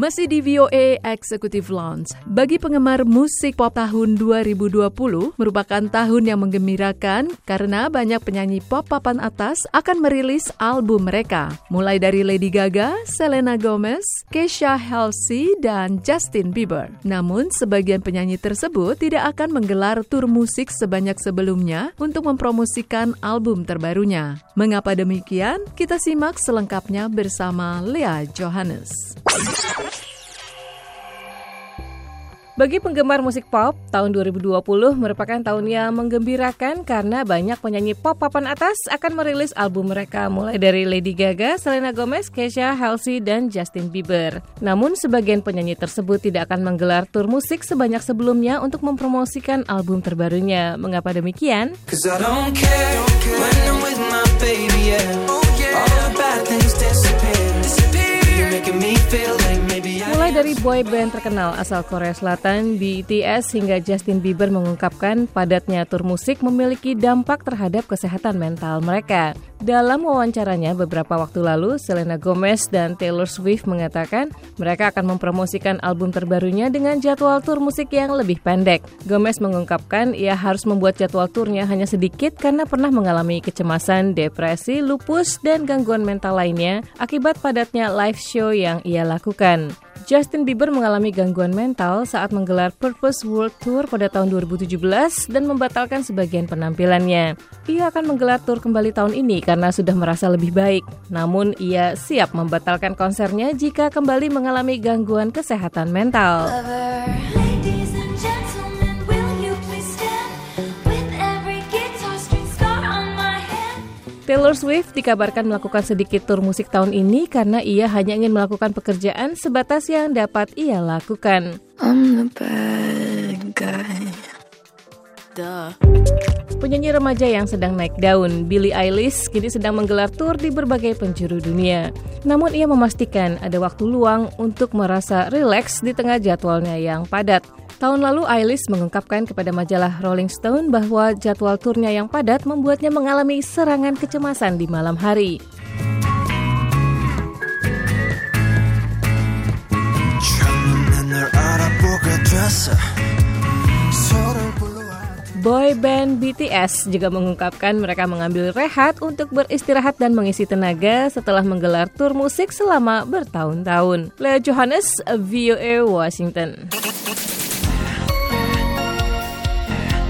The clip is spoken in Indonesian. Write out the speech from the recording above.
Masih di VOA Executive Lounge. Bagi penggemar musik pop tahun 2020 merupakan tahun yang menggembirakan karena banyak penyanyi pop papan atas akan merilis album mereka. Mulai dari Lady Gaga, Selena Gomez, Kesha Halsey, dan Justin Bieber. Namun, sebagian penyanyi tersebut tidak akan menggelar tur musik sebanyak sebelumnya untuk mempromosikan album terbarunya. Mengapa demikian? Kita simak selengkapnya bersama Lea Johannes. Bagi penggemar musik pop, tahun 2020 merupakan tahun yang menggembirakan karena banyak penyanyi pop papan atas akan merilis album mereka mulai dari Lady Gaga, Selena Gomez, Kesha, Halsey, dan Justin Bieber. Namun sebagian penyanyi tersebut tidak akan menggelar tur musik sebanyak sebelumnya untuk mempromosikan album terbarunya. Mengapa demikian? Dari boy band terkenal asal Korea Selatan BTS hingga Justin Bieber mengungkapkan padatnya tur musik memiliki dampak terhadap kesehatan mental mereka. Dalam wawancaranya beberapa waktu lalu, Selena Gomez dan Taylor Swift mengatakan mereka akan mempromosikan album terbarunya dengan jadwal tur musik yang lebih pendek. Gomez mengungkapkan ia harus membuat jadwal turnya hanya sedikit karena pernah mengalami kecemasan, depresi, lupus, dan gangguan mental lainnya akibat padatnya live show yang ia lakukan. Justin Bieber mengalami gangguan mental saat menggelar Purpose World Tour pada tahun 2017 dan membatalkan sebagian penampilannya. Ia akan menggelar tour kembali tahun ini karena sudah merasa lebih baik. Namun ia siap membatalkan konsernya jika kembali mengalami gangguan kesehatan mental. Lover. Taylor Swift dikabarkan melakukan sedikit tur musik tahun ini karena ia hanya ingin melakukan pekerjaan sebatas yang dapat ia lakukan. I'm the bad guy. Duh. Penyanyi remaja yang sedang naik daun, Billie Eilish, kini sedang menggelar tur di berbagai penjuru dunia. Namun ia memastikan ada waktu luang untuk merasa rileks di tengah jadwalnya yang padat. Tahun lalu Eilish mengungkapkan kepada majalah Rolling Stone bahwa jadwal turnya yang padat membuatnya mengalami serangan kecemasan di malam hari. Boy band BTS juga mengungkapkan mereka mengambil rehat untuk beristirahat dan mengisi tenaga setelah menggelar tur musik selama bertahun-tahun. Lea Johannes, VOA Washington.